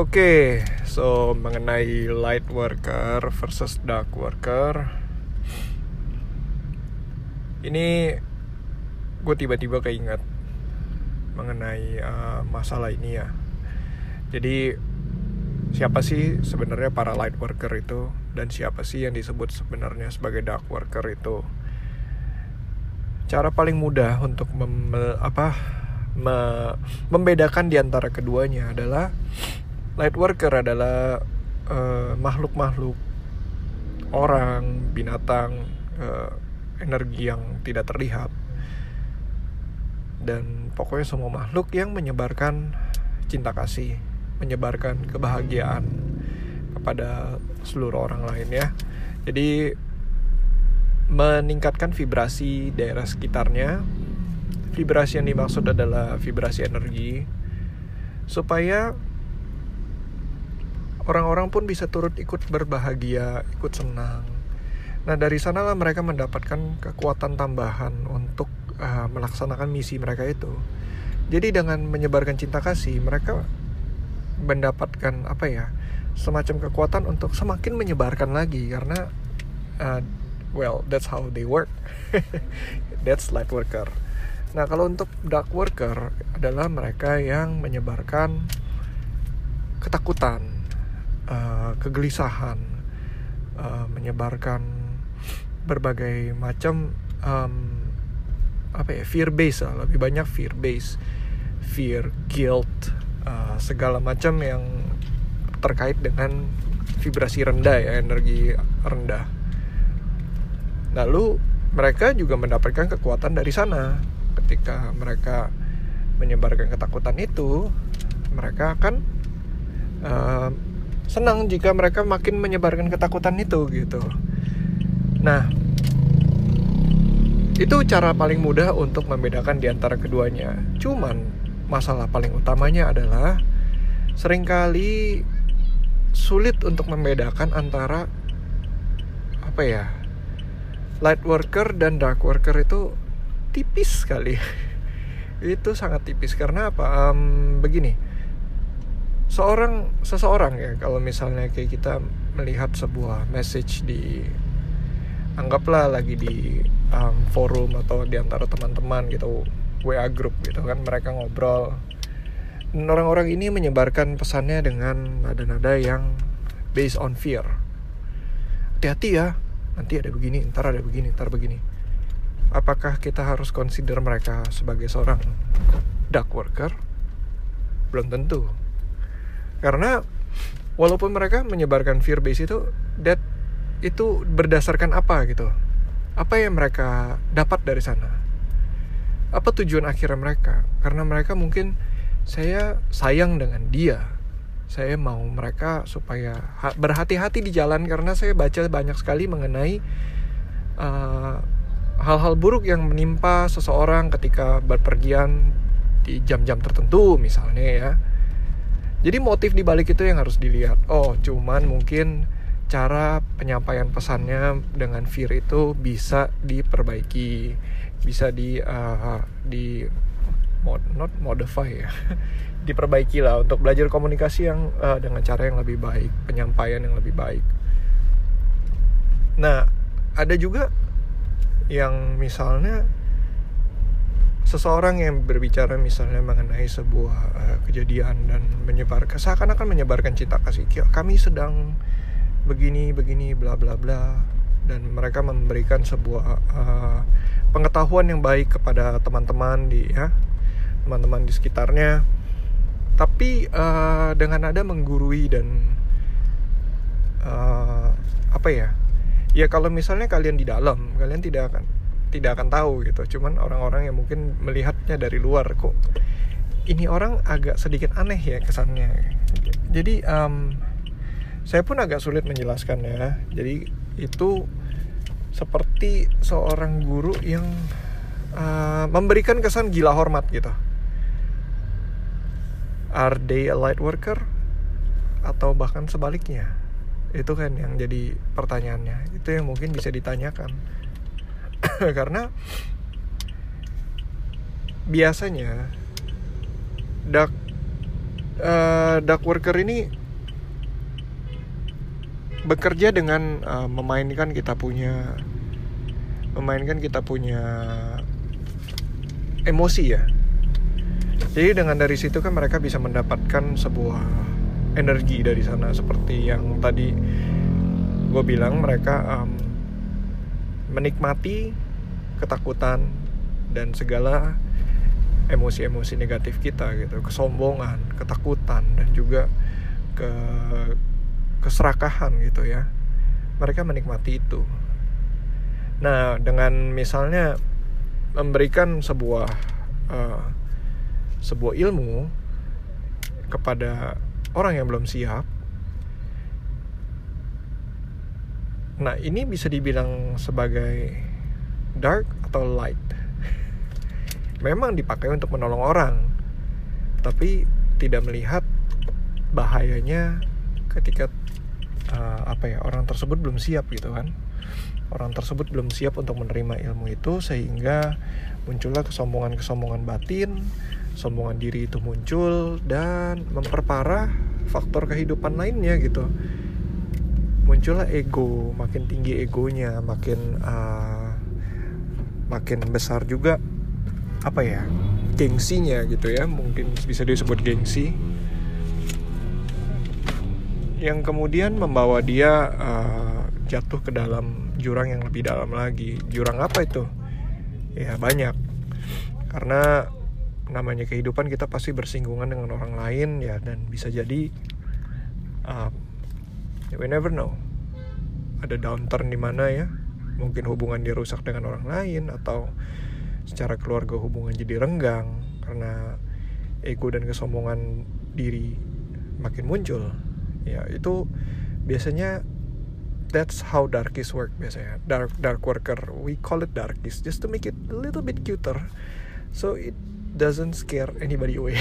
Oke, so mengenai light worker versus dark worker, ini gue tiba-tiba keinget mengenai uh, masalah ini ya. Jadi siapa sih sebenarnya para light worker itu dan siapa sih yang disebut sebenarnya sebagai dark worker itu? Cara paling mudah untuk mem apa me membedakan di antara keduanya adalah light worker adalah makhluk makhluk-makhluk orang, binatang, uh, energi yang tidak terlihat. Dan pokoknya semua makhluk yang menyebarkan cinta kasih, menyebarkan kebahagiaan kepada seluruh orang lain ya. Jadi meningkatkan vibrasi daerah sekitarnya. Vibrasi yang dimaksud adalah vibrasi energi supaya orang-orang pun bisa turut ikut berbahagia, ikut senang. Nah dari sanalah mereka mendapatkan kekuatan tambahan untuk uh, melaksanakan misi mereka itu. Jadi dengan menyebarkan cinta kasih, mereka mendapatkan apa ya semacam kekuatan untuk semakin menyebarkan lagi karena uh, well that's how they work. that's light worker. Nah kalau untuk dark worker adalah mereka yang menyebarkan ketakutan, uh, kegelisahan, uh, menyebarkan berbagai macam um, apa ya fear base lah, lebih banyak fear base, fear, guilt, uh, segala macam yang terkait dengan vibrasi rendah ya energi rendah. Lalu mereka juga mendapatkan kekuatan dari sana ketika mereka menyebarkan ketakutan itu mereka akan uh, senang jika mereka makin menyebarkan ketakutan itu gitu. Nah, itu cara paling mudah untuk membedakan di antara keduanya. Cuman masalah paling utamanya adalah sering kali sulit untuk membedakan antara apa ya? light worker dan dark worker itu tipis sekali. itu sangat tipis karena apa? Um, begini seorang seseorang ya kalau misalnya kayak kita melihat sebuah message di anggaplah lagi di um, forum atau di antara teman-teman gitu WA group gitu kan mereka ngobrol. Orang-orang ini menyebarkan pesannya dengan nada-nada yang based on fear. Hati-hati ya nanti ada begini ntar ada begini ntar begini. Apakah kita harus consider mereka sebagai seorang dark worker? Belum tentu karena walaupun mereka menyebarkan fear base itu that itu berdasarkan apa gitu? Apa yang mereka dapat dari sana? Apa tujuan akhirnya mereka? Karena mereka mungkin saya sayang dengan dia. Saya mau mereka supaya berhati-hati di jalan karena saya baca banyak sekali mengenai uh, hal-hal buruk yang menimpa seseorang ketika berpergian di jam-jam tertentu misalnya ya jadi motif di balik itu yang harus dilihat. Oh, cuman mungkin cara penyampaian pesannya dengan fear itu bisa diperbaiki, bisa di uh, di mod not modify ya. diperbaiki lah untuk belajar komunikasi yang uh, dengan cara yang lebih baik, penyampaian yang lebih baik. Nah, ada juga yang misalnya seseorang yang berbicara misalnya mengenai sebuah uh, kejadian dan menyebarkan seakan-akan menyebarkan cinta kasih kami sedang begini begini bla bla bla dan mereka memberikan sebuah uh, pengetahuan yang baik kepada teman-teman di ya teman-teman di sekitarnya. Tapi uh, dengan ada menggurui dan uh, apa ya ya kalau misalnya kalian di dalam kalian tidak akan tidak akan tahu gitu. Cuman orang-orang yang mungkin melihatnya dari luar kok ini orang agak sedikit aneh ya kesannya. Jadi um, saya pun agak sulit menjelaskan ya jadi itu seperti seorang guru yang uh, memberikan kesan gila hormat gitu. Are they a light worker? Atau bahkan sebaliknya. Itu kan yang jadi pertanyaannya. Itu yang mungkin bisa ditanyakan karena biasanya dark uh, dark worker ini bekerja dengan uh, memainkan kita punya memainkan kita punya emosi ya. Jadi dengan dari situ kan mereka bisa mendapatkan sebuah energi dari sana. Seperti yang tadi gue bilang mereka um, menikmati ketakutan dan segala emosi-emosi negatif kita gitu. Kesombongan ketakutan dan juga ke keserakahan gitu ya. Mereka menikmati itu. Nah dengan misalnya memberikan sebuah uh, sebuah ilmu kepada orang yang belum siap nah ini bisa dibilang sebagai dark atau light. Memang dipakai untuk menolong orang tapi tidak melihat bahayanya ketika uh, apa ya orang tersebut belum siap gitu kan. Orang tersebut belum siap untuk menerima ilmu itu sehingga muncullah kesombongan-kesombongan batin sombongan diri itu muncul dan memperparah faktor kehidupan lainnya gitu. Muncullah ego makin tinggi egonya makin uh, makin besar juga apa ya gengsinya gitu ya mungkin bisa disebut gengsi. Yang kemudian membawa dia uh, jatuh ke dalam jurang yang lebih dalam lagi. Jurang apa itu? Ya banyak. Karena namanya kehidupan kita pasti bersinggungan dengan orang lain ya dan bisa jadi uh, we never know. Ada downturn di mana ya mungkin hubungan dia rusak dengan orang lain atau secara keluarga hubungan jadi renggang karena ego dan kesombongan diri makin muncul. Ya itu biasanya that's how darkies work biasanya. Dark dark worker we call it darkies just to make it a little bit cuter. So it doesn't scare anybody away.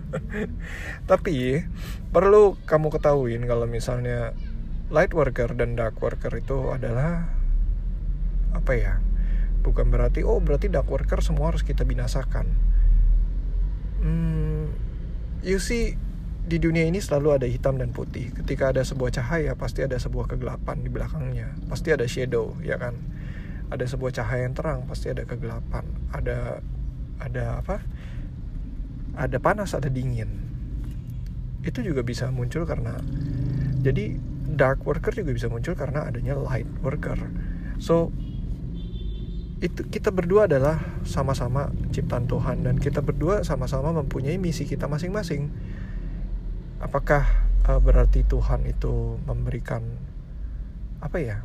Tapi perlu kamu ketahuin kalau misalnya light worker dan dark worker itu adalah apa ya bukan berarti oh berarti dark worker semua harus kita binasakan. Hmm, you see di dunia ini selalu ada hitam dan putih. Ketika ada sebuah cahaya pasti ada sebuah kegelapan di belakangnya. Pasti ada shadow ya kan? Ada sebuah cahaya yang terang pasti ada kegelapan. Ada ada apa? Ada panas ada dingin. Itu juga bisa muncul karena jadi dark worker juga bisa muncul karena adanya light worker. So itu kita berdua adalah sama-sama ciptaan Tuhan dan kita berdua sama-sama mempunyai misi kita masing-masing. Apakah uh, berarti Tuhan itu memberikan apa ya?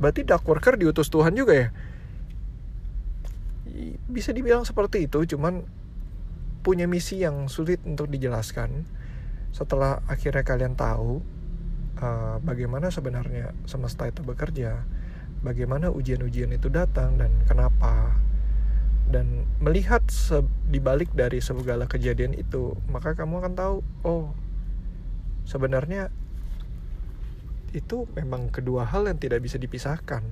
Berarti dark worker diutus Tuhan juga ya? Bisa dibilang seperti itu, cuman punya misi yang sulit untuk dijelaskan. Setelah akhirnya kalian tahu uh, bagaimana sebenarnya semesta itu bekerja, bagaimana ujian-ujian itu datang dan kenapa. Dan melihat di balik dari segala kejadian itu maka kamu akan tahu oh sebenarnya itu memang kedua hal yang tidak bisa dipisahkan.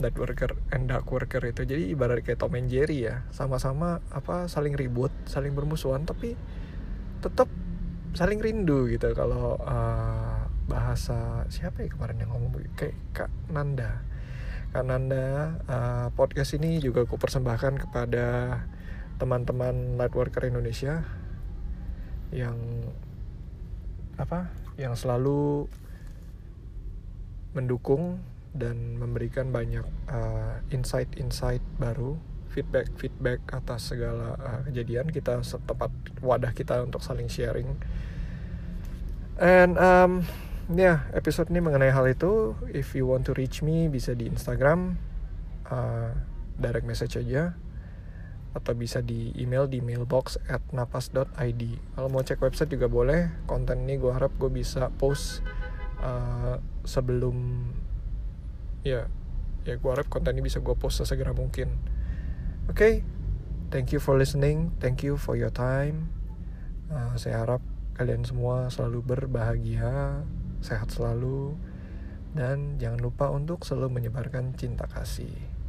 Dark worker and dark worker itu. Jadi ibarat kayak Tom and Jerry ya sama-sama apa saling ribut saling bermusuhan tapi tetap saling rindu gitu kalau uh, bahasa siapa ya kemarin yang ngomong kayak Kak Nanda. Kananda uh, podcast ini juga aku persembahkan kepada teman-teman Lightworker Indonesia yang apa yang selalu mendukung dan memberikan banyak uh, insight-insight baru feedback-feedback atas segala uh, kejadian kita setepat wadah kita untuk saling sharing. And um, ya episode ini mengenai hal itu. If you want to reach me bisa di Instagram uh, direct message aja. Atau bisa di email di mailbox at napas.id kalau mau cek website juga boleh. Konten ini gue harap gue bisa post uh, sebelum ya ya gue harap konten ini bisa gue post sesegera mungkin. Oke okay? thank you for listening. Thank you for your time. Uh, saya harap kalian semua selalu berbahagia sehat selalu, dan jangan lupa untuk selalu menyebarkan cinta kasih.